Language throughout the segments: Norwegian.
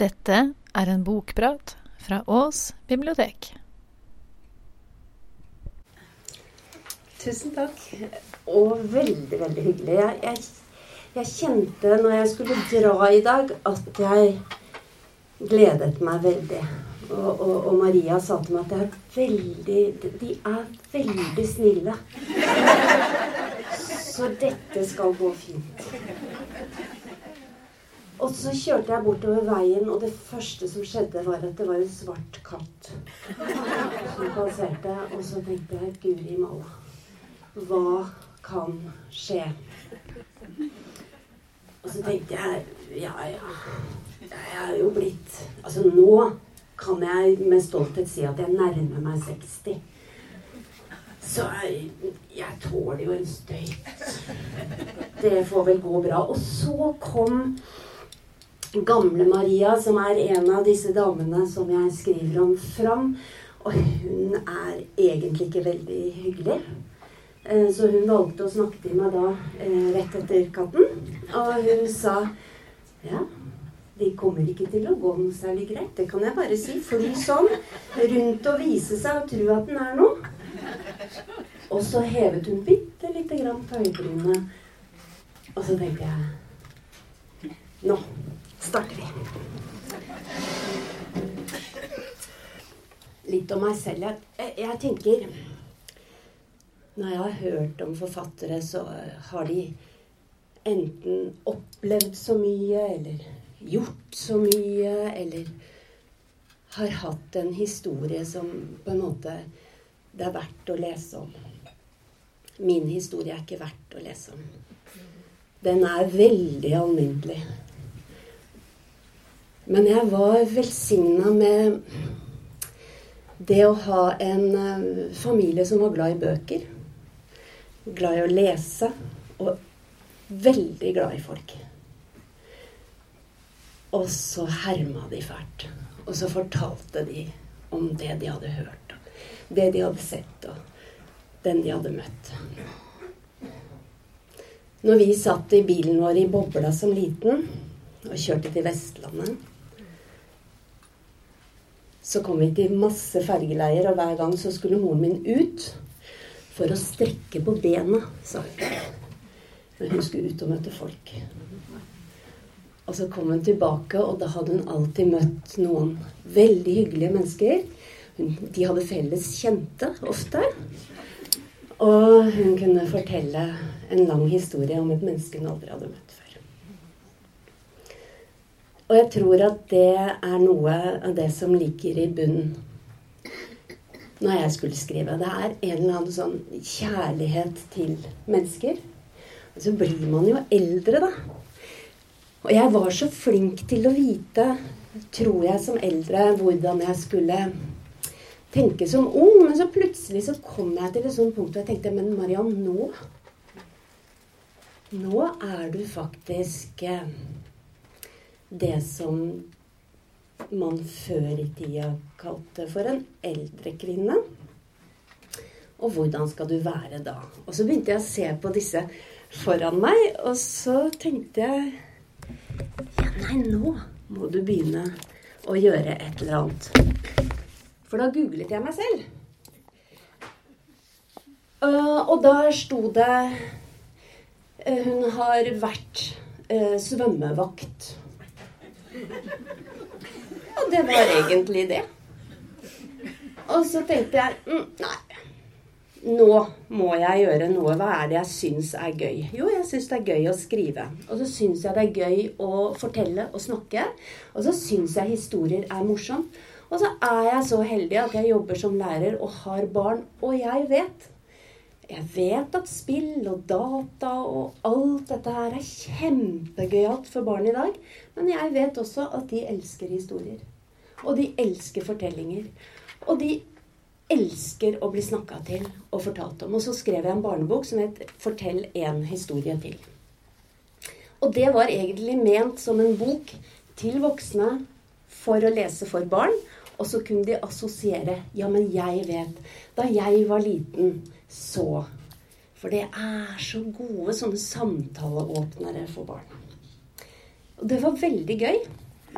Dette er en bokprat fra Ås bibliotek. Tusen takk. Og veldig, veldig hyggelig. Jeg, jeg, jeg, kjente når jeg skulle dra i dag, at jeg gledet meg veldig. Og, og, og Maria sa til meg at er veldig, de er veldig snille. Så dette skal gå fint. Og så kjørte jeg bortover veien, og det første som skjedde, var at det var en svart katt som passerte. Og så tenkte jeg Guri malla, hva kan skje? Og så tenkte jeg ja, ja. Jeg er jo blitt Altså nå kan jeg med stolthet si at jeg nærmer meg 60. Så jeg, jeg tåler jo en støyt. Det får vel gå bra. Og så kom gamle Maria, som er en av disse damene som jeg skriver om, fram. Og hun er egentlig ikke veldig hyggelig. Eh, så hun valgte å snakke til meg da eh, rett etter katten. Og hun sa ja, de kommer ikke til å gå noe særlig greit. Det kan jeg bare si. Fly sånn rundt og vise seg og tro at den er noe. Og så hevet hun bitte lite grann på øyebrynene. Og så tenkte jeg Nå starter vi. Litt om meg selv. Jeg, jeg, tenker Når jeg har hørt om forfattere, så har de enten opplevd så mye, eller gjort så mye, eller har hatt en historie som på en måte det er verdt å lese om. Min historie er ikke verdt å lese om. Den er veldig alminnelig. Men jeg var velsigna med det å ha en eh, familie som var glad i bøker. Glad i å lese. Og veldig glad i folk. Og så herma de fælt. Og så fortalte de om det de hadde hørt. Det de hadde sett, og den de hadde møtt. Når vi satt i bilen vår i bobla som liten og kjørte til Vestlandet så kom vi til masse fergeleier, og hver gang så skulle moren min ut for å strekke på bena, sa hun. Når hun skulle ut og møte folk. Og så kom hun tilbake, og da hadde hun alltid møtt noen veldig hyggelige mennesker. De hadde felles kjente ofte. Og hun kunne fortelle en lang historie om et menneske hun aldri hadde møtt. Og jeg tror at det er noe av det som ligger i bunnen når jeg skulle skrive. Det er en eller annen sånn kjærlighet til mennesker. Og så blir man jo eldre, da. Og jeg var så flink til å vite, tror jeg som eldre, hvordan jeg skulle tenke som ung. Men så plutselig så kom jeg til et sånt punkt hvor jeg tenkte Men Mariann, nå Nå er du faktisk eh, det som man før i tida kalte for en eldre kvinne. Og hvordan skal du være da? Og så begynte jeg å se på disse foran meg, og så tenkte jeg Ja, nei, nå må du begynne å gjøre et eller annet. For da googlet jeg meg selv. Og der sto det eh, Hun har vært eh, svømmevakt og det var egentlig det. Og så tenkte jeg mm, nei, nå må jeg gjøre noe. Hva er det jeg syns er gøy? Jo, jeg syns det er gøy å skrive. Og så syns jeg det er gøy å fortelle og snakke. Og så syns jeg historier er morsomt. Og så er jeg så heldig at jeg jobber som lærer og har barn. Og jeg vet jeg vet at spill og data og alt dette her er kjempegøyalt for barn i dag. Men jeg vet også at de elsker historier. Og de elsker fortellinger. Og de elsker å bli snakka til og fortalt om. Og så skrev jeg en barnebok som het 'Fortell en historie til'. Og det var egentlig ment som en bok til voksne for å lese for barn. Og så kunne de assosiere. Ja, men jeg vet. Da jeg var liten, så For det er så gode sånne samtaleåpnere for barn. Og det var veldig gøy.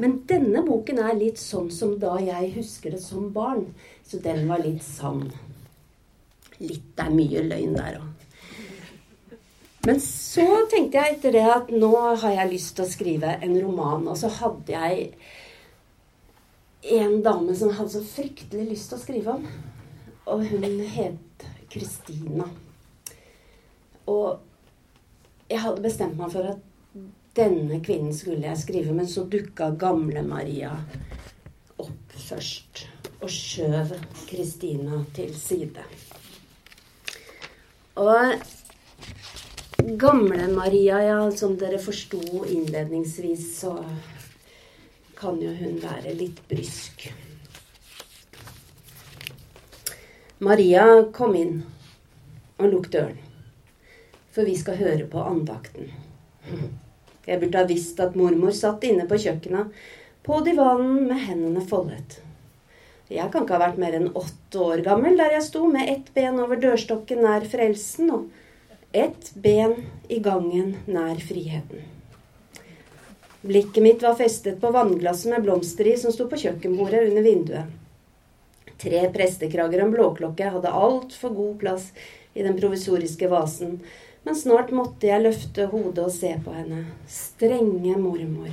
Men denne boken er litt sånn som da jeg husker det som barn. Så den var litt sann. Litt er mye løgn der òg. Men så tenkte jeg etter det at nå har jeg lyst til å skrive en roman. Og så hadde jeg en dame som hadde så fryktelig lyst til å skrive om. Og hun het Kristina. Og jeg hadde bestemt meg for at denne kvinnen skulle jeg skrive, men så dukka gamle Maria opp først og skjøv Kristina til side. Og gamle Maria, ja, som dere forsto innledningsvis, så kan jo hun være litt brysk. Maria, kom inn og lukk døren, for vi skal høre på andakten. Jeg burde ha visst at mormor satt inne på kjøkkenet på divanen med hendene foldet. Jeg kan ikke ha vært mer enn åtte år gammel der jeg sto med ett ben over dørstokken nær frelsen og ett ben i gangen nær friheten. Blikket mitt var festet på vannglasset med blomster i som sto på kjøkkenbordet under vinduet. Tre prestekrager og en blåklokke hadde altfor god plass i den provisoriske vasen, men snart måtte jeg løfte hodet og se på henne. Strenge mormor.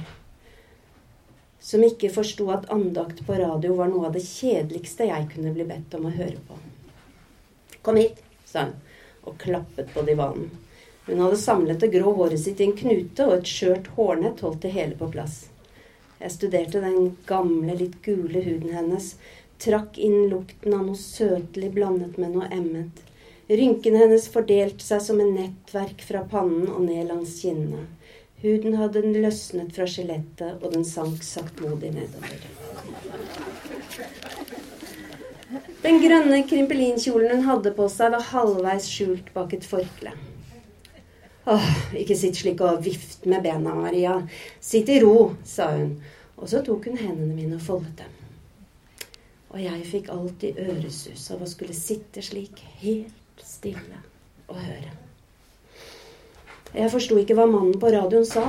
Som ikke forsto at andakt på radio var noe av det kjedeligste jeg kunne bli bedt om å høre på. Kom hit, sa hun og klappet på divanen. Hun hadde samlet det grå håret sitt i en knute, og et skjørt hårnett holdt det hele på plass. Jeg studerte den gamle, litt gule huden hennes, trakk inn lukten av noe søtlig blandet med noe emmet. Rynkene hennes fordelte seg som en nettverk fra pannen og ned langs kinnene. Huden hadde løsnet fra skjelettet, og den sank saktmodig nedover. Den grønne krimpelinkjolen hun hadde på seg, var halvveis skjult bak et forkle. Åh, ikke sitt slik og vift med bena, Maria. Sitt i ro, sa hun. Og så tok hun hendene mine og foldet dem. Og jeg fikk alltid øresus av å skulle sitte slik, helt stille, og høre. Jeg forsto ikke hva mannen på radioen sa.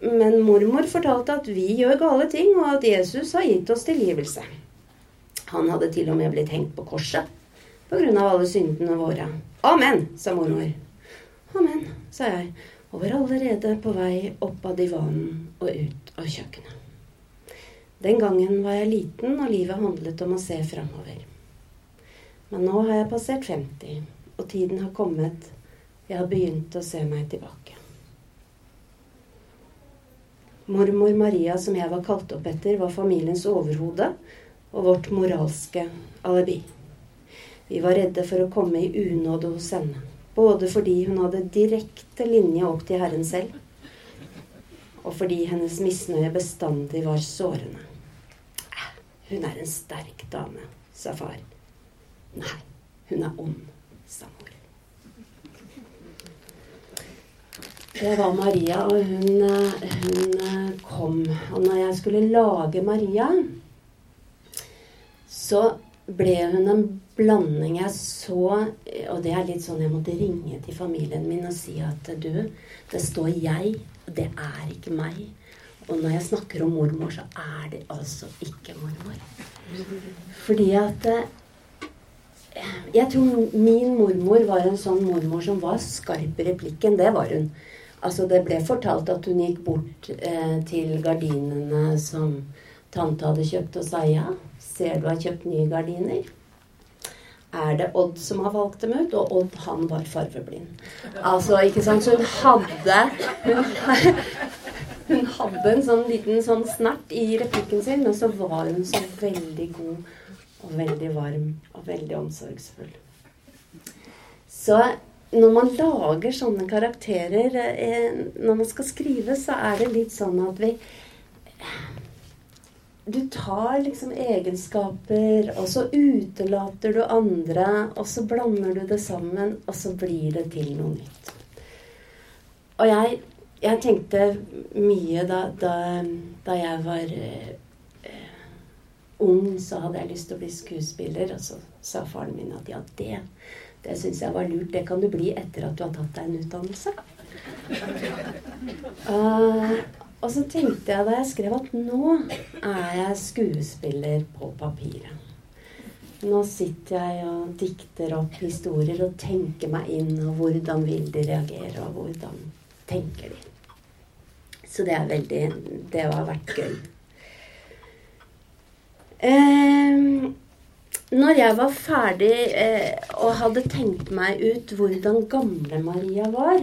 Men mormor fortalte at vi gjør gale ting, og at Jesus har gitt oss tilgivelse. Han hadde til og med blitt hengt på korset pga. alle syndene våre. Amen, sa mormor. Amen, sa jeg, og var allerede på vei opp av divanen og ut av kjøkkenet. Den gangen var jeg liten, og livet handlet om å se framover. Men nå har jeg passert 50, og tiden har kommet. Jeg har begynt å se meg tilbake. Mormor Maria, som jeg var kalt opp etter, var familiens overhode og vårt moralske alibi. Vi var redde for å komme i unåde hos henne. Både fordi hun hadde direkte linje opp til Herren selv, og fordi hennes misnøye bestandig var sårende. Hun er en sterk dame, sa far. Nei, hun er ond, sa mor. Det var Maria, og hun, hun kom. Og når jeg skulle lage Maria så ble hun en blanding jeg så Og det er litt sånn jeg måtte ringe til familien min og si at du, det står 'jeg', og det er ikke meg. Og når jeg snakker om mormor, så er det altså ikke mormor. Fordi at eh, Jeg tror min mormor var en sånn mormor som var skarp i replikken. Det var hun. Altså, det ble fortalt at hun gikk bort eh, til gardinene som tante hadde kjøpt, og sa ja. Ser du har kjøpt nye gardiner? Er det Odd som har valgt dem ut? Og Odd, han var farveblind. Altså, ikke sant? Så hun hadde hun, hadde en sånn liten sånn snert i replikken sin, men så var hun så veldig god og veldig varm og veldig omsorgsfull. Så når man lager sånne karakterer eh, når man skal skrive, så er det litt sånn at vi du tar liksom egenskaper, og så utelater du andre, og så blander du det sammen, og så blir det til noe nytt. Og jeg, jeg tenkte mye da, da, da jeg var eh, ung, så hadde jeg lyst til å bli skuespiller. Og så sa faren min at ja, det, det syns jeg var lurt. Det kan du bli etter at du har tatt deg en utdannelse. Uh, Og så tenkte jeg da jeg skrev at nå er jeg skuespiller på papiret. Nå sitter jeg og dikter opp historier og tenker meg inn, og hvordan vil de reagere, og hvordan tenker de. Så det er veldig Det har vært gøy. Eh, når jeg var ferdig eh, og hadde tenkt meg ut hvordan gamle Maria var,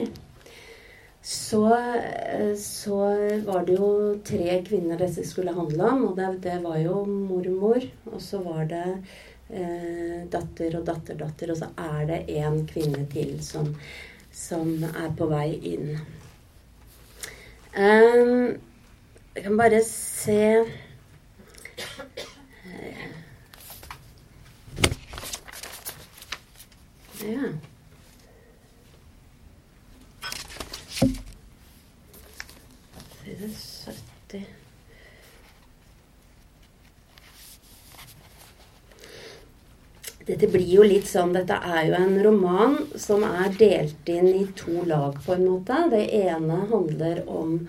så, eh, så, var det jo tre kvinner dette skulle handle om. Og det, det var jo mormor, og så var det eh, datter og datterdatter, og så er det én kvinne til som, som er på vei inn. Um, jeg kan bare se Ja. Side 70 Dette blir jo litt sånn Dette er jo en roman som er delt inn i to lag, på en måte. Det ene handler om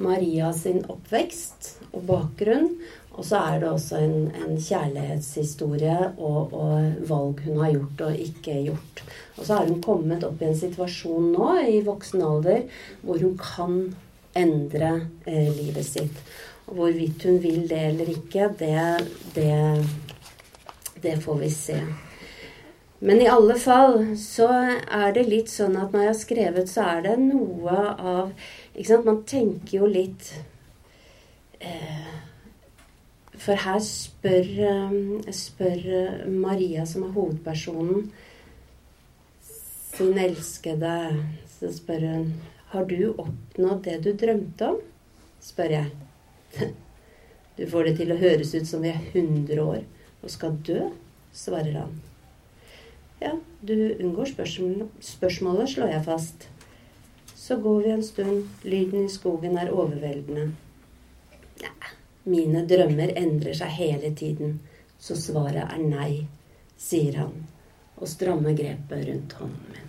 Maria sin oppvekst og bakgrunn. Og så er det også en, en kjærlighetshistorie og, og, valg hun har gjort og ikke gjort. Og så har hun kommet opp i en situasjon nå i voksen alder hvor hun kan endre eh, livet sitt. Og hvorvidt hun vil det eller ikke, det, det, det får vi se. Men i alle fall så er det litt sånn at når jeg har skrevet, så er det noe av ikke sant? Man tenker jo litt eh, for her spør, eh, spør, Maria, som er hovedpersonen, sin elskede Så spør hun Har du oppnådd det du drømte om? spør jeg. Du får det til å høres ut som vi er 100 år og skal dø, svarer han. Ja, du unngår spørsmål, spørsmålet, slår jeg fast. Så går vi en stund. Lyden i skogen er overveldende. Nei, mine drømmer endrer seg hele tiden, så svaret er nei, sier han og strammer grepet rundt hånden min.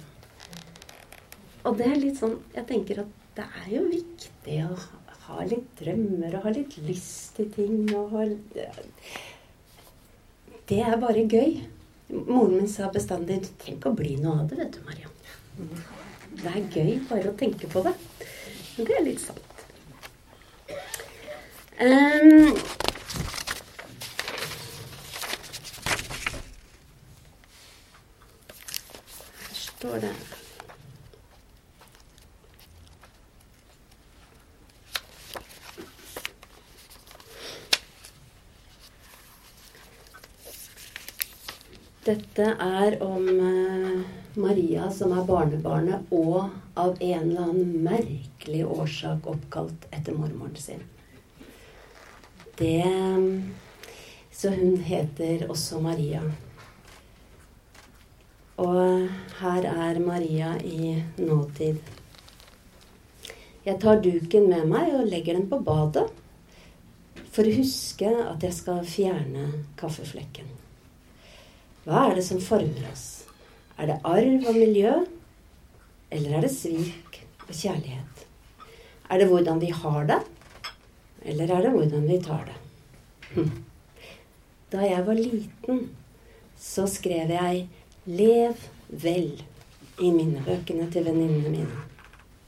Og det er litt sånn Jeg tenker at det er jo viktig å ha litt drømmer og ha litt lyst til ting og ha Det er bare gøy. Moren min sa bestandig Du trenger ikke å bli noe av det, vet du, Mariann. Det er gøy bare å tenke på det. Det er litt sant. Um, her står det Dette er om uh, Maria som er barnebarnet, og av en eller annen merkelig årsak oppkalt etter mormoren sin. Det Så hun heter også Maria. Og her er Maria i nåtid. Jeg tar duken med meg og legger den på badet for å huske at jeg skal fjerne kaffeflekken. Hva er det som former oss? Er det arv og miljø? Eller er det svik og kjærlighet? Er det hvordan vi har det? Eller er det hvordan vi tar det? Hm. Da jeg var liten, så skrev jeg 'Lev vel' i minnebøkene til venninnene mine.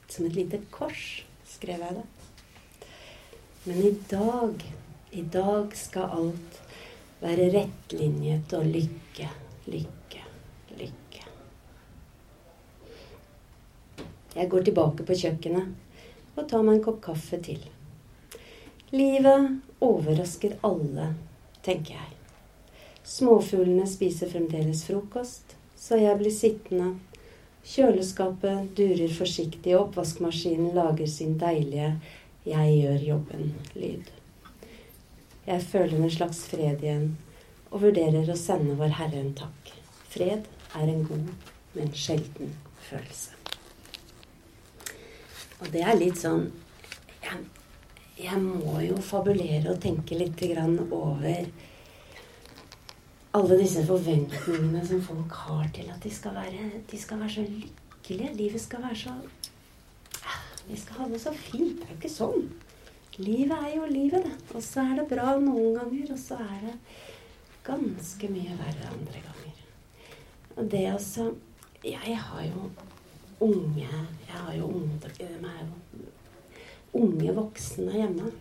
Som et lite kors skrev jeg det. Men i dag, i dag skal alt være rettlinjet og lykke, lykke, lykke. Jeg går tilbake på kjøkkenet og tar meg en kopp kaffe til. Livet overrasker alle, tenker jeg. Småfuglene spiser fremdeles frokost, så jeg blir sittende. Kjøleskapet durer forsiktig, og oppvaskmaskinen lager sin deilige 'jeg gjør jobben'-lyd. Jeg føler en slags fred igjen, og vurderer å sende Vår Herre en takk. Fred er en god, men sjelden følelse. Og det er litt sånn jeg, jeg må jo fabulere og tenke litt over alle disse forventningene som folk har til at de skal være, de skal være så lykkelige. Livet skal være så Vi skal ha det så fint. Det er jo ikke sånn. Livet er jo livet, det. Og så er det bra noen ganger, og så er det ganske mye verre andre ganger. Og det også Jeg har jo unge Jeg har jo unge, unge voksne hjemme.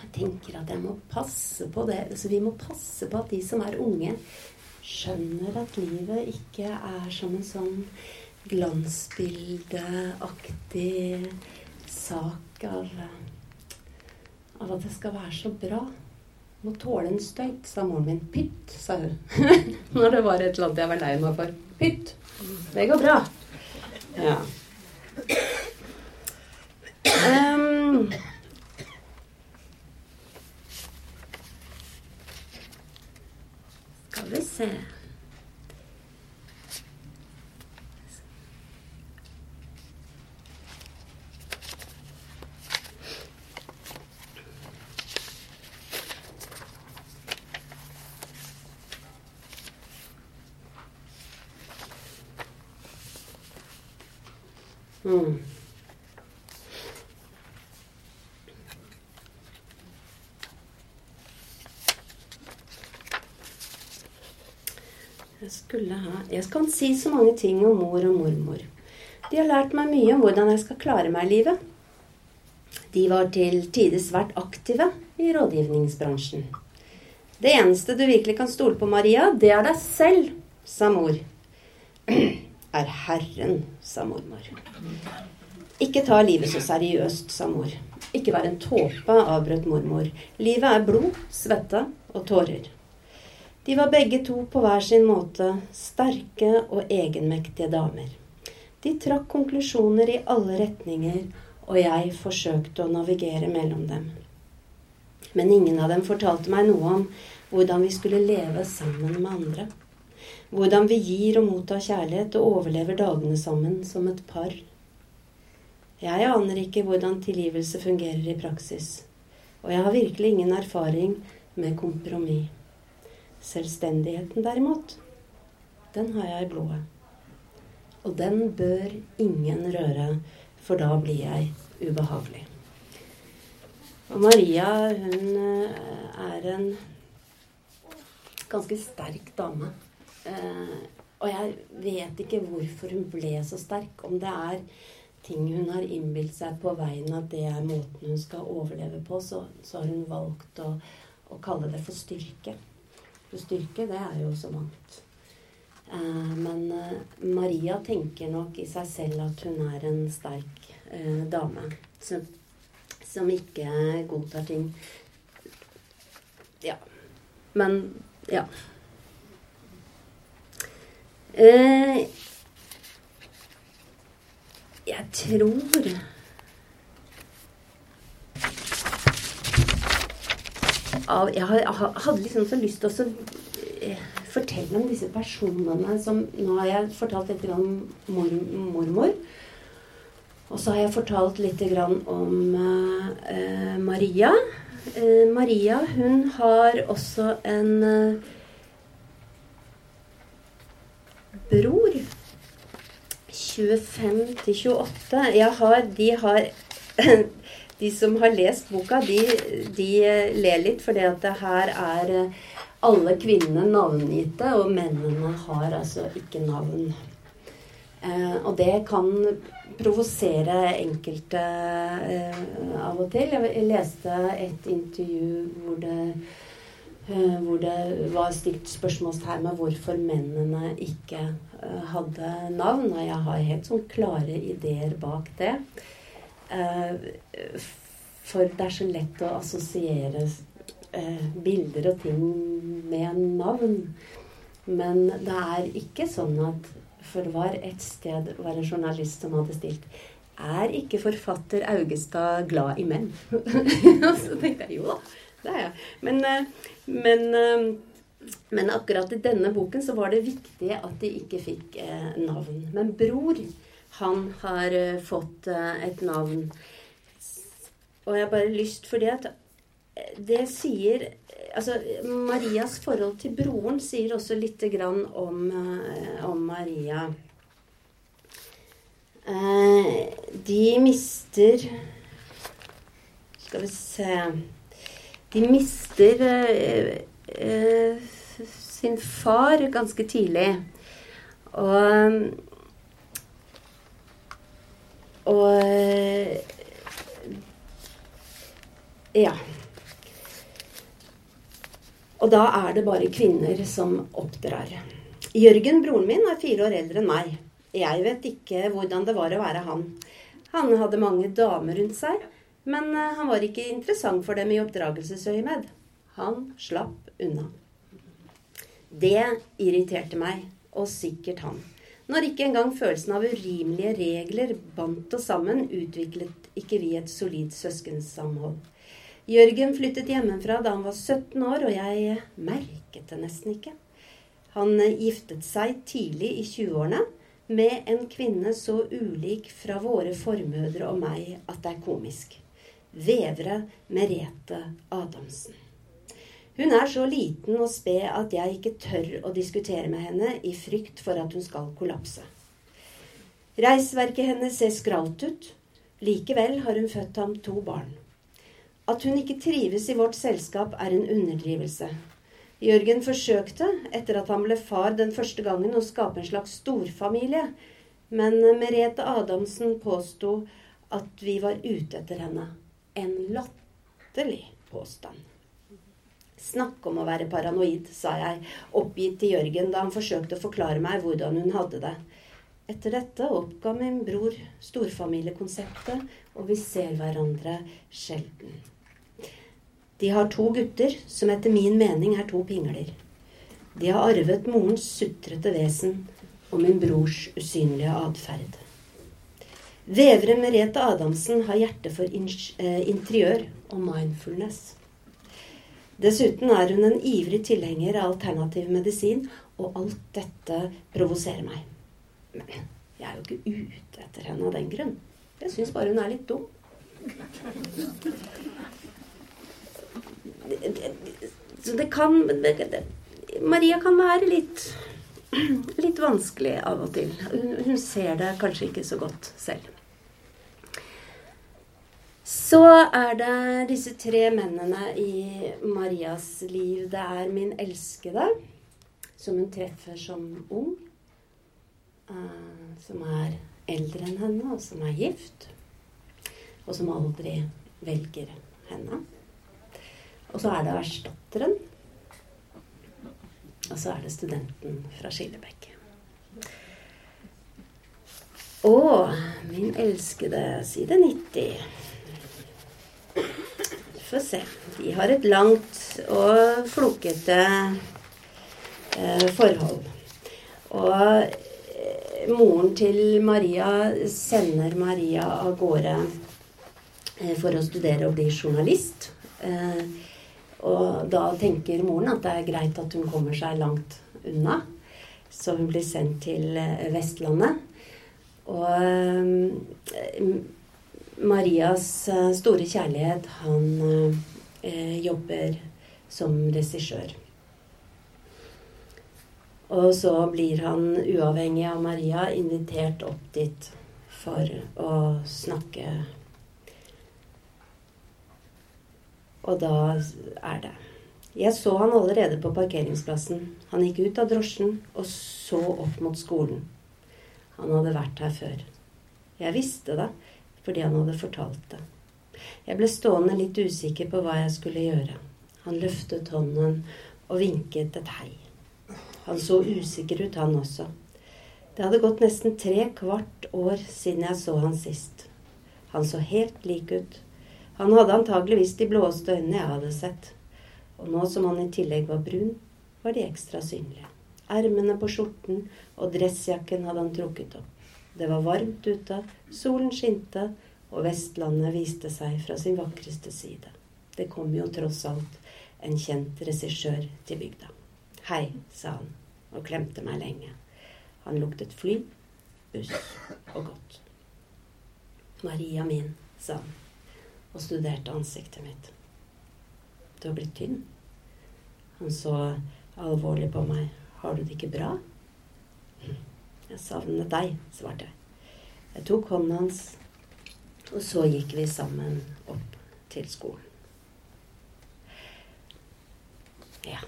Jeg tenker at jeg må passe på det. Så vi må passe på at de som er unge, skjønner at livet ikke er som en sånn glansbildeaktig sak av at det skal være så bra. Må tåle en støyt, sa moren min. Pytt, sa hun. Når det var et eller annet jeg var lei meg for. Pytt. Det går bra. Ja. Um, skal vi se Mm. Jeg skulle ha Jeg kan si så mange ting om mor og mormor. De har lært meg mye om hvordan jeg skal klare meg i livet. De var til tider svært aktive i rådgivningsbransjen. Det eneste du virkelig kan stole på, Maria, det er deg selv, sa mor. Er Herren, sa mormor. Ikke ta livet så seriøst, sa mor. Ikke vær en tåpe, avbrøt mormor. Livet er blod, svette og tårer. De var begge to på hver sin måte sterke og egenmektige damer. De trakk konklusjoner i alle retninger, og jeg forsøkte å navigere mellom dem. Men ingen av dem fortalte meg noe om hvordan vi skulle leve sammen med andre. Hvordan vi gir og mottar kjærlighet og overlever dagene sammen som et par. Jeg aner ikke hvordan tilgivelse fungerer i praksis, og jeg har virkelig ingen erfaring med kompromiss. Selvstendigheten, derimot, den har jeg i blodet. Og den bør ingen røre, for da blir jeg ubehagelig. Og Maria, hun eh, er en ganske sterk dame. Eh, og jeg vet ikke hvorfor hun ble så sterk. Om det er ting hun har innbilt seg på veien at det er måten hun skal overleve på, så, så har hun valgt å, å kalle det for styrke. For styrke, det er jo så mangt. Eh, men eh, Maria tenker nok i seg selv at hun er en sterk dame. Som, som ikke godtar ting. Ja. Men ja. Eh, jeg tror av Jeg hadde liksom så lyst til å eh, fortelle om disse personene som Nå har jeg fortalt litt om mor, mormor. Og så har jeg fortalt litt om uh, Maria. Uh, Maria, hun har også en uh, bror. 25 til 28. Jeg har De har de som har lest boka, de, de ler litt, for det her er eh, alle kvinnene navngitte, og mennene har altså ikke navn. Eh, og det kan provosere enkelte eh, av og til. Jeg leste et intervju hvor det, eh, hvor det var stilt spørsmålstegn med hvorfor mennene ikke eh, hadde navn. Og jeg har helt sånn klare ideer bak det. Eh, for det er så lett å assosiere eh, bilder og ting med navn. Men det er ikke sånn at for det var et sted var en journalist som hadde stilt Er ikke forfatter Augestad glad i menn? Og så tenkte jeg jo da, det er jeg. Men, eh, men, men, akkurat i denne boken så var det viktig at de ikke fikk navn. Men Bror han har fått et navn. Og jeg har bare lyst fordi at eh, det sier Altså, Marias forhold til broren sier også lite grann om, om Maria. de mister Skal vi se De mister eh, eh, sin far ganske tidlig. Og Og Ja. Og da er det bare kvinner som oppdrar. Jørgen, broren min, er fire år eldre enn meg. Jeg vet ikke hvordan det var å være han. Han hadde mange damer rundt seg, men eh, han var ikke interessant for dem i oppdragelsesøyemed. Han slapp unna. Det irriterte meg, og sikkert han. Når ikke engang følelsen av urimelige regler bandt oss sammen, utviklet ikke vi et solid søskensamhold. Jørgen flyttet hjemmefra da han var 17 år, og jeg merket det nesten ikke. Han giftet seg tidlig i 20-årene med en kvinne så ulik fra våre formødre og meg at det er komisk. Vevre Merete Adamsen. Hun er så liten og sped at jeg ikke tør å diskutere med henne i frykt for at hun skal kollapse. Reisverket hennes ser skralt ut. Likevel har hun født ham to barn. At hun ikke trives i vårt selskap, er en underdrivelse. Jørgen forsøkte, etter at han ble far den første gangen, å skape en slags storfamilie. Men Merete Adamsen påsto at vi var ute etter henne. En latterlig påstand. Snakk om å være paranoid, sa jeg, oppgitt til Jørgen da han forsøkte å forklare meg hvordan hun hadde det. Etter dette oppga min bror storfamiliekonseptet, og vi ser hverandre sjelden. De har to gutter som etter min mening er to pingler. De har arvet morens sutrete vesen og min brors usynlige atferd. Vevre Merete Adamsen har hjerte for eh, interiør og mindfulness. Dessuten er hun en ivrig tilhenger av alternativ medisin, og alt dette provoserer meg. Men jeg er jo ikke ute etter henne av den grunn. Jeg syns bare hun er litt dum. Så det kan Maria kan være litt litt vanskelig av og til. Hun ser det kanskje ikke så godt selv. Så er det disse tre mennene i Marias liv. Det er min elskede, som hun treffer som ung. Uh, som er eldre enn henne, og som er gift. Og som aldri velger henne. Og så er det erstatteren. Og så er det studenten fra Skillebekk. Å, min elskede side 90. Får se. De har et langt og flokete eh, forhold. Og eh, moren til Maria sender Maria av gårde eh, for å studere og bli journalist. Og da tenker moren at det er greit at hun kommer seg langt unna. Så hun blir sendt til Vestlandet. Og Marias eh, store kjærlighet, han eh, jobber som regissør. Og så blir han, uavhengig av Maria, invitert opp dit for å snakke Og da er det. Jeg så han allerede på parkeringsplassen. Han gikk ut av drosjen og så opp mot skolen. Han hadde vært her før. Jeg visste det fordi han hadde fortalt det. Jeg ble stående litt usikker på hva jeg skulle gjøre. Han løftet hånden og vinket et hei. Han så usikker ut, han også. Det hadde gått nesten tre kvart år siden jeg så han sist. Han så helt lik ut. Han hadde antageligvis de blåeste øynene jeg hadde sett. Og nå som han i tillegg var brun, var de ekstra synlige. Ermene på skjorten og dressjakken hadde han trukket opp. Det var varmt ute, solen skinte, og Vestlandet viste seg fra sin vakreste side. Det kom jo tross alt en kjent regissør til bygda. Hei, sa han og klemte meg lenge. Han luktet fly, buss og godt. Maria min, sa han og studerte ansiktet mitt. Du har blitt tynn. Han så alvorlig på meg. Har du det ikke bra? Jeg savnet deg, svarte jeg. Jeg tok hånden hans, og så gikk vi sammen opp til skolen. Ja.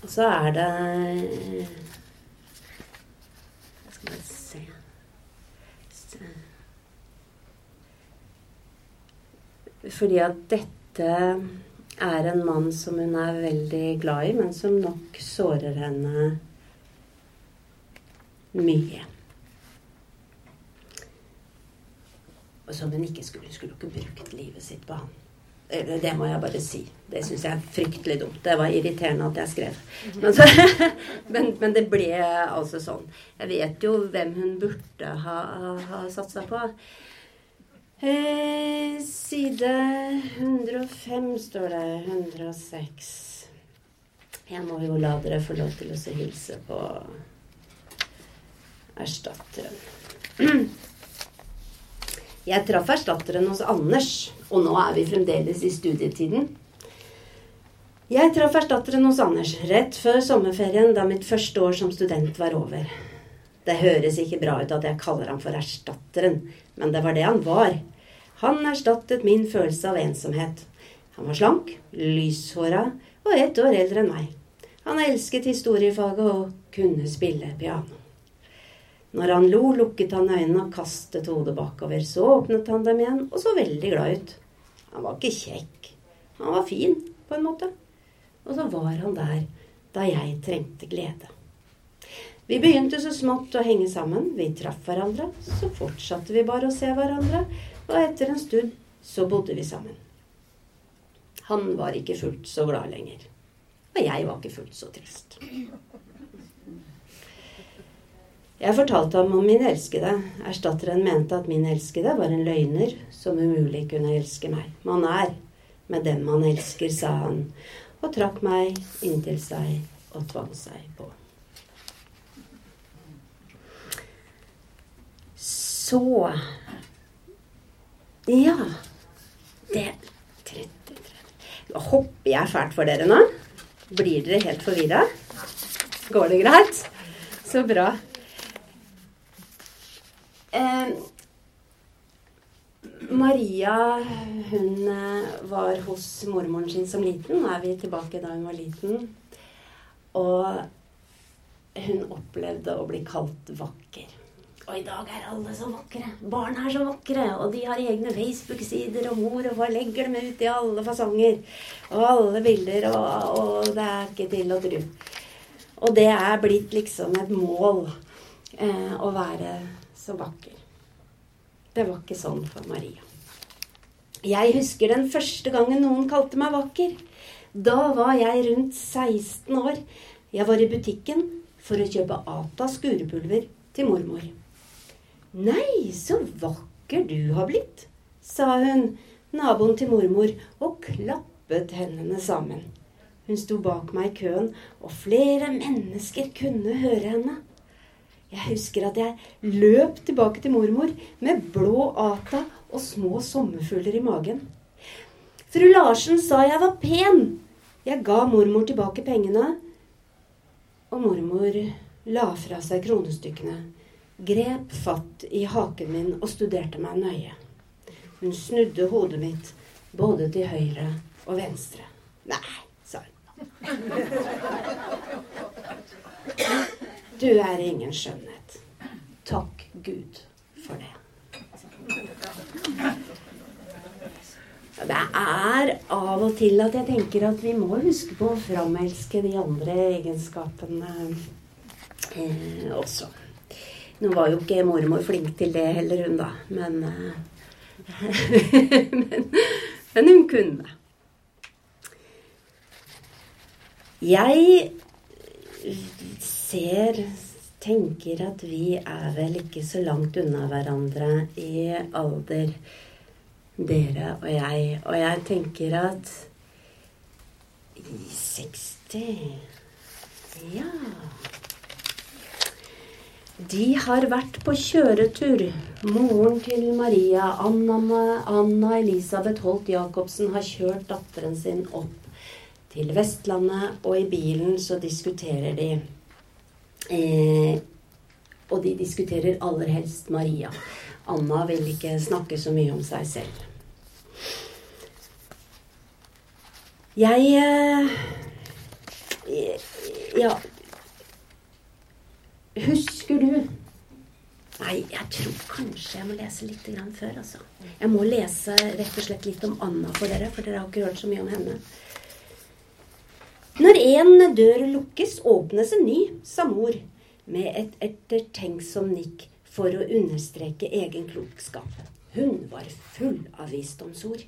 Og så er det Jeg skal bare se Fordi at dette er en mann som hun er veldig glad i, men som nok sårer henne mye. Og som hun ikke skulle Skulle ikke brukt livet sitt på han. Det må jeg bare si. Det syns jeg er fryktelig dumt. Det var irriterende at jeg skrev. Men, så, men, men, det ble altså sånn. Jeg vet jo hvem hun burde ha, ha satsa på. Eh, side 105 står det. 106. Jeg må jo la dere få lov til å hilse på erstatteren. Jeg traff erstatteren hos Anders, og nå er vi fremdeles i studietiden. Jeg traff erstatteren hos Anders rett før sommerferien, da mitt første år som student var over. Det høres ikke bra ut at jeg kaller ham for erstatteren, men det var det han var. Han erstattet min følelse av ensomhet. Han var slank, lyshåra og ett år eldre enn meg. Han elsket historiefaget og kunne spille piano. Når han lo, lukket han øynene og kastet hodet bakover. Så åpnet han dem igjen og så veldig glad ut. Han var ikke kjekk. Han var fin, på en måte. Og så var han der da jeg trengte glede. Vi begynte så smått å henge sammen. Vi traff hverandre. Så fortsatte vi bare å se hverandre. Og etter en stund så bodde vi sammen. Han var ikke fullt så glad lenger. Og jeg var ikke fullt så trist. Jeg fortalte ham om min elskede. Erstatteren mente at min elskede var en løgner som umulig kunne elske meg. Man er med den man elsker, sa han, og trakk meg inntil seg og tvang seg på. Så Ja. Det 33 Hopper jeg fælt for dere nå? Blir dere helt forvirra? Går det greit? Så bra. Eh, Maria hun eh, var hos mormoren sin som liten. Nå er vi tilbake da hun var liten. Og hun opplevde å bli kalt vakker. Og i dag er alle så vakre. Barn er så vakre. Og de har egne Facebook-sider, og mor og far legger dem ut i alle fasonger. Og alle bilder, og, og det er ikke til å tru. Og det er blitt liksom et mål eh, å være så vakker. Det var ikke sånn for Maria. Jeg husker den første gangen noen kalte meg vakker. Da var jeg rundt 16 år. Jeg var i butikken for å kjøpe Ata skurepulver til mormor. Nei, så vakker du har blitt, sa hun, naboen til mormor, og klappet hendene sammen. Hun sto bak meg i køen, og flere mennesker kunne høre henne. Jeg husker at jeg løp tilbake til mormor med blå ata og små sommerfugler i magen. Fru Larsen sa jeg var pen. Jeg ga mormor tilbake pengene, og mormor la fra seg kronestykkene, grep fatt i haken min og studerte meg nøye. Hun snudde hodet mitt både til høyre og venstre. Nei, sa hun. Du er ingen skjønnhet. Takk Gud for det. Det er av og til at jeg tenker at vi må huske på å framelske de andre egenskapene eh, også. Nå var jo ikke mormor flink til det heller, hun da. Men, eh, men, men hun kunne. Jeg ser tenker at vi er vel ikke så langt unna hverandre i alder, dere og jeg. Og jeg tenker at i 60 Ja. De har vært på kjøretur. Moren til Maria, Anna, Anna Elisabeth Holt Jacobsen, har kjørt datteren sin opp til Vestlandet, og i bilen så diskuterer de eh, Og de diskuterer aller helst Maria. Anna vil ikke snakke så mye om seg selv. Jeg eh, Ja Husker du Nei, jeg tror kanskje jeg må lese litt før. altså. Jeg må lese rett og slett litt om Anna for dere, for dere har ikke hørt så mye om henne. Når en dør lukkes, åpnes en ny, sa mor med et ettertenksom nikk for å understreke egen klokskap. Hun var full av visdomsord.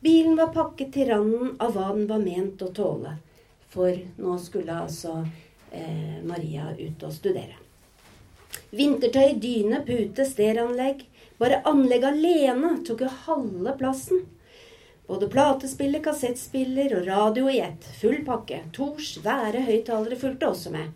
Bilen var pakket til randen av hva den var ment å tåle. For nå skulle altså eh, Maria ut og studere. Vintertøy, dyne, pute, stereoanlegg. Bare anlegget alene tok jo halve plassen. Både platespiller, kassettspiller og radio i ett. Full pakke. To svære høyttalere fulgte også med.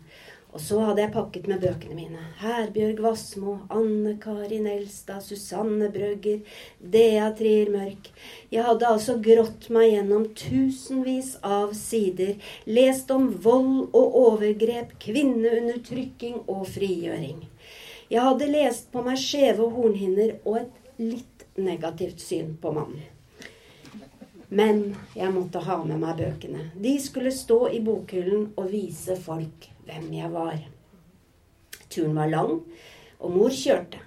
Og så hadde jeg pakket med bøkene mine. Herbjørg Wassmo, Anne Karin Elstad, Susanne Brøgger, Dea Trier Mørk. Jeg hadde altså grått meg gjennom tusenvis av sider, lest om vold og overgrep, kvinneundertrykking og frigjøring. Jeg hadde lest på meg skjeve hornhinner og et litt negativt syn på mannen. Men jeg måtte ha med meg bøkene. De skulle stå i bokhyllen og vise folk hvem jeg var. Turen var lang, og mor kjørte.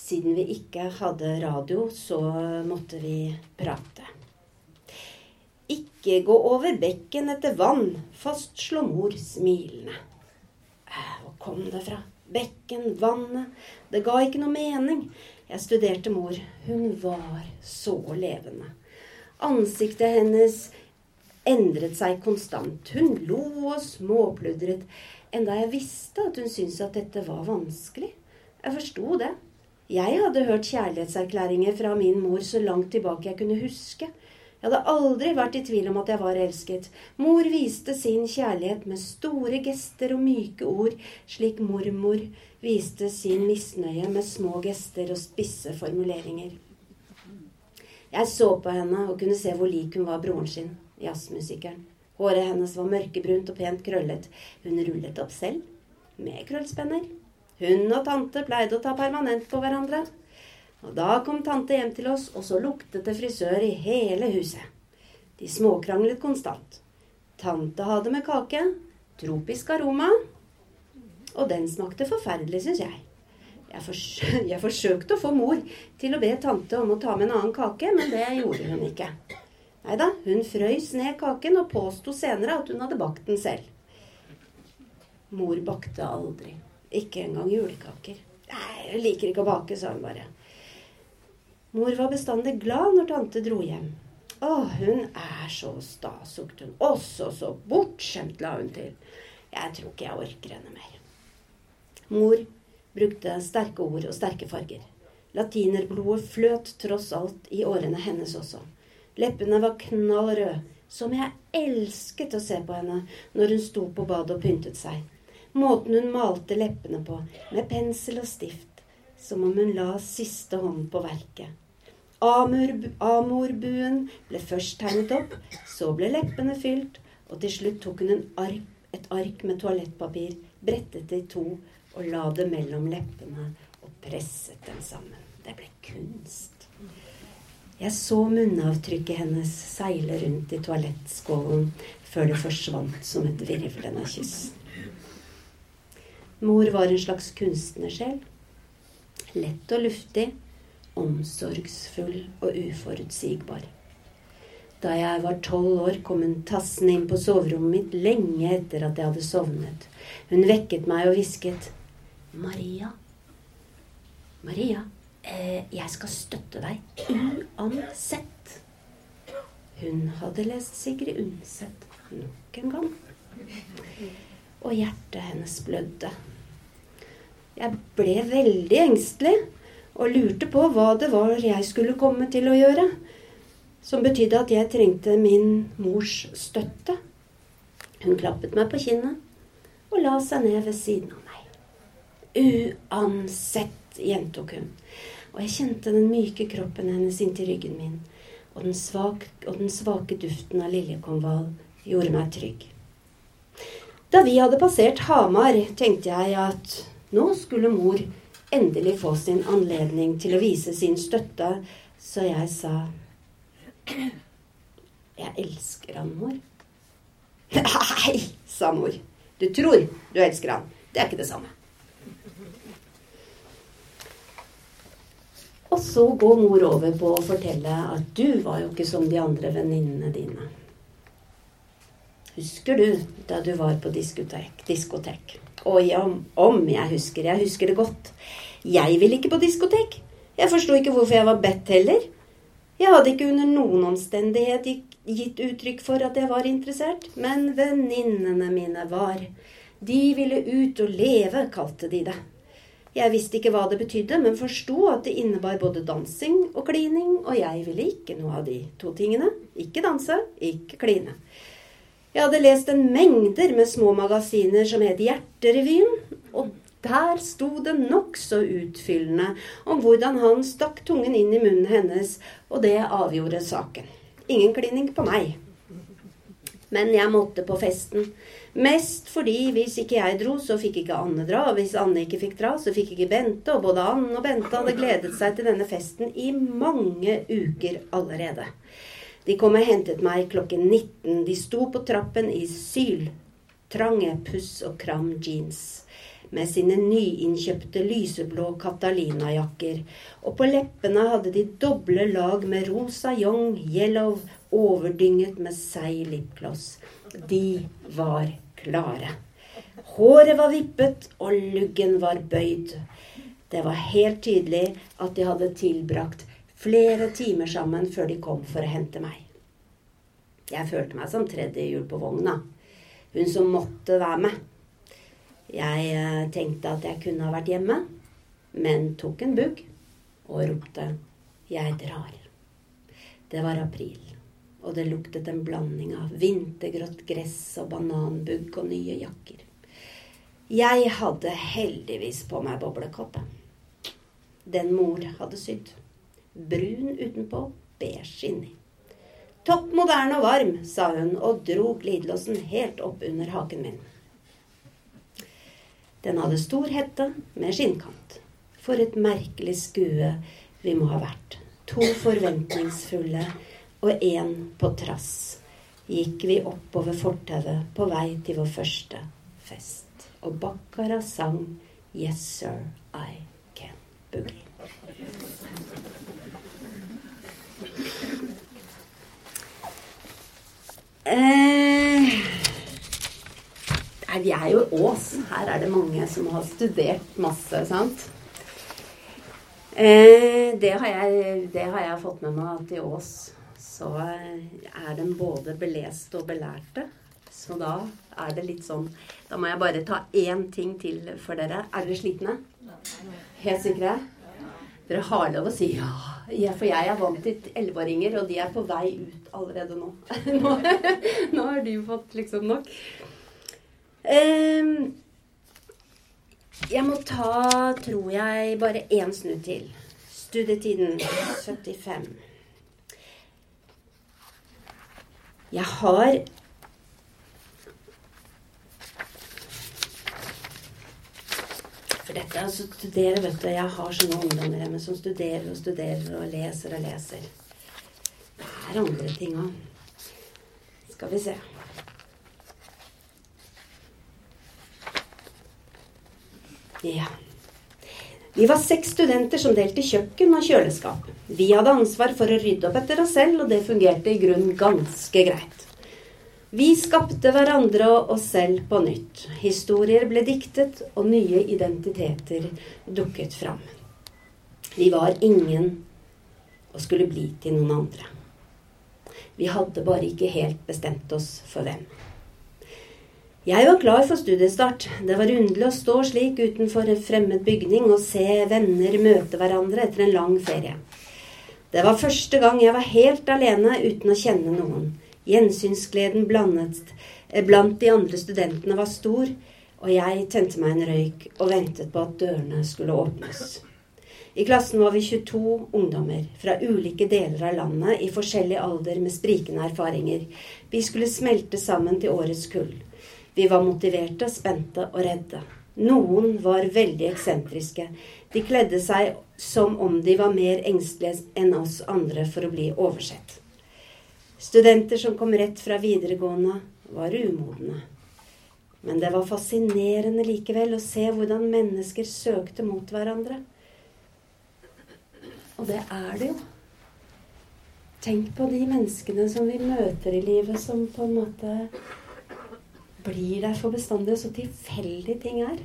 Siden vi ikke hadde radio, så måtte vi prate. Ikke gå over bekken etter vann, fastslo mor smilende. Hvor kom det fra? bekken, vannet. Det ga ikke noe mening. Jeg studerte mor. Hun var så levende. Ansiktet hennes endret seg konstant. Hun lo og småpludret, enda jeg visste at hun syntes at dette var vanskelig. Jeg forsto det. Jeg hadde hørt kjærlighetserklæringer fra min mor så langt tilbake jeg kunne huske. Jeg hadde aldri vært i tvil om at jeg var elsket. Mor viste sin kjærlighet med store gester og myke ord, slik mormor viste sin misnøye med små gester og spisse formuleringer. Jeg så på henne og kunne se hvor lik hun var broren sin, jazzmusikeren. Håret hennes var mørkebrunt og pent krøllet. Hun rullet opp selv, med krøllspenner. Hun og tante pleide å ta permanent på hverandre. Og da kom tante hjem til oss, og så luktet det frisør i hele huset. De småkranglet konstant. Tante hadde med kake. Tropisk aroma. Og den smakte forferdelig, syns jeg. Jeg, forsø jeg, forsøkte å få mor til å be tante om å ta med en annen kake, men det gjorde hun ikke. Nei da, hun frøys ned kaken og påsto senere at hun hadde bakt den selv. Mor bakte aldri. Ikke engang julekaker. Nei, jeg liker ikke å bake, sa hun bare. Mor var bestandig glad når tante dro hjem. Å, hun er så sta, sukket hun. Også så bortskjemt, la hun til. Jeg tror ikke jeg orker henne mer. Mor brukte sterke ord og sterke farger. Latinerblodet fløt tross alt i årene hennes også. Leppene var knall røde, som jeg elsket å se på henne når hun sto på badet og pyntet seg. Måten hun malte leppene på, med pensel og stift, som om hun la siste hånd på verket. Amorbuen ble først tegnet opp, så ble leppene fylt, og til slutt tok hun ark, et ark med toalettpapir, brettet det i to og la det mellom leppene og presset dem sammen. Det ble kunst. Jeg så munnavtrykket hennes seile rundt i toalettskålen før det forsvant som et virvlende kyss. Mor var en slags kunstnersjel. Lett og luftig, omsorgsfull og uforutsigbar. Da jeg var tolv år, kom hun tassende inn på soverommet mitt lenge etter at jeg hadde sovnet. Hun vekket meg og hvisket. Maria, Maria, eh, jeg skal støtte deg uansett. Hun hadde lest Sigrid Undset nok en gang. Og hjertet hennes blødde. Jeg ble veldig engstelig og lurte på hva det var jeg skulle komme til å gjøre. Som betydde at jeg trengte min mors støtte. Hun klappet meg på kinnet og la seg ned ved siden av. Uansett, gjentok hun. Og jeg kjente den myke kroppen hennes inntil ryggen min. Og den, svak, og den svake duften av liljekonvall gjorde meg trygg. Da vi hadde passert Hamar, tenkte jeg at nå skulle mor endelig få sin anledning til å vise sin støtte, så jeg sa Jeg elsker han, mor. Nei, sa mor. Du tror du elsker han. Det er ikke det samme. Og så går mor over på å fortelle at du var jo ikke som de andre venninnene dine. Husker du da du var på diskotek? diskotek? Og ja, om jeg husker. Jeg husker det godt. Jeg ville ikke på diskotek. Jeg forsto ikke hvorfor jeg var bedt heller. Jeg hadde ikke under noen omstendighet gitt uttrykk for at jeg var interessert, men venninnene mine var. De ville ut og leve, kalte de det. Jeg visste ikke hva det betydde, men forsto at det innebar både dansing og klining, og jeg ville ikke noe av de to tingene. Ikke danse, ikke kline. Jeg hadde lest en mengder med små magasiner som het Hjerterevyen, og der sto det nokså utfyllende om hvordan han stakk tungen inn i munnen hennes, og det avgjorde saken. Ingen klining på meg. Men jeg måtte på festen. Mest fordi hvis ikke jeg dro, så fikk ikke Anne dra. Og hvis Anne ikke fikk dra, så fikk ikke Bente. Og både Anne og Bente hadde gledet seg til denne festen i mange uker allerede. De kom og hentet meg klokken 19. De sto på trappen i syltrange puss og kram jeans med sine nyinnkjøpte lyseblå Catalina-jakker, og på leppene hadde de doble lag med rosa young yellow overdynget med seig lipgloss. De var klare. Håret var vippet, og luggen var bøyd. Det var helt tydelig at de hadde tilbrakt flere timer sammen før de kom for å hente meg. Jeg følte meg som tredje hjul på vogna. Hun som måtte være med. Jeg eh, tenkte at jeg kunne ha vært hjemme, men tok en bugg og ropte 'Jeg drar'. Det var april og det luktet en blanding av vintergrått gress og bananbugg og nye jakker. Jeg hadde heldigvis på meg boblekåpe. Den mor hadde sydd. Brun utenpå, beige inni. Topp moderne og varm, sa hun og dro glidelåsen helt opp under haken min. Den hadde stor hette med skinnkant. For et merkelig skue vi må ha vært. To forventningsfulle og én på trass gikk vi oppover fortauet på vei til vår første fest. Og Bakkara sang 'Yes, sir, I can boogie'. Eh, vi er jo i Ås. Her er det mange som har studert masse, sant? Eh, det, har jeg, det har jeg fått med meg at i Ås så er de både beleste og belærte. Så da er det litt sånn Da må jeg bare ta én ting til for dere. Er dere slitne? Helt sikre? Dere har lov å si ja. for jeg er vant til elleveåringer, og de er på vei ut allerede nå. nå, har du fått liksom nok. Um, jeg må ta, tror jeg, bare én snu til. Studietiden 75. Jeg har For dette altså studerer, vet du. Jeg har sånne ungdommer hjemme som studerer og studerer og leser og leser. Det er andre ting òg. Skal vi se. Ja. Vi var seks studenter som delte kjøkken og kjøleskap. Vi hadde ansvar for å rydde opp etter oss selv, og det fungerte i grunnen ganske greit. Vi skapte hverandre og oss selv på nytt. Historier ble diktet, og nye identiteter dukket fram. Vi var ingen og skulle bli til noen andre. Vi hadde bare ikke helt bestemt oss for hvem. Jeg var klar for studiestart. Det var underlig å stå slik utenfor en fremmed bygning og se venner møte hverandre etter en lang ferie. Det var første gang jeg var helt alene uten å kjenne noen. Gjensynsgleden blandet, eh, blant de andre studentene var stor, og jeg tente meg en røyk og ventet på at dørene skulle åpnes. I klassen var vi 22 ungdommer fra ulike deler av landet i forskjellig alder med sprikende erfaringer. Vi skulle smelte sammen til årets kull. Vi var motiverte, spente og redde. Noen var veldig eksentriske. De kledde seg som om de var mer engstelige enn oss andre for å bli oversett. Studenter som kom rett fra videregående, var umodne. Men det var fascinerende likevel å se hvordan mennesker søkte mot hverandre. Og det er det jo. Tenk på de menneskene som vi møter i livet, som på en måte blir der for bestandig, så tilfeldig ting er.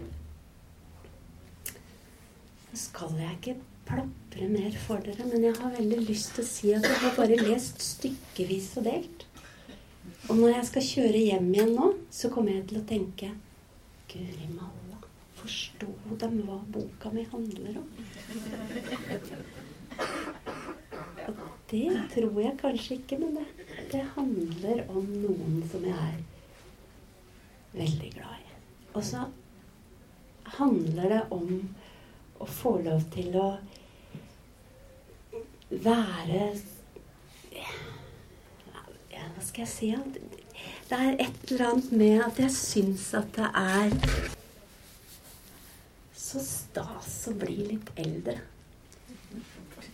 Nå skal jeg ikke plapre mer for dere, men jeg har veldig lyst til å si at jeg har bare lest stykkevis og delt. Og når jeg skal kjøre hjem igjen nå, så kommer jeg til å tenke Guri malla, forsto de hva boka mi handler om? Og Det tror jeg kanskje ikke, men det, det handler om noen som jeg er veldig glad i. Og så handler det om å få lov til å være ja, Hva skal jeg si? Det er et eller annet med at jeg syns at det er så stas å bli litt eldre.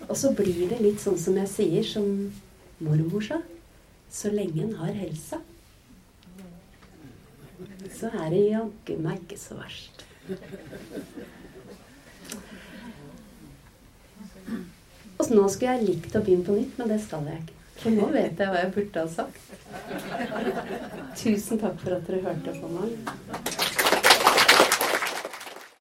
Og så blir det litt sånn som jeg sier, som mormor sa. Så lenge en har helsa, så er det jaggu meg ikke så verst. Og så nå skulle jeg likt å begynne på nytt, men det skal jeg ikke. For nå vet jeg hva jeg burde ha sagt. Tusen takk for at dere hørte på meg.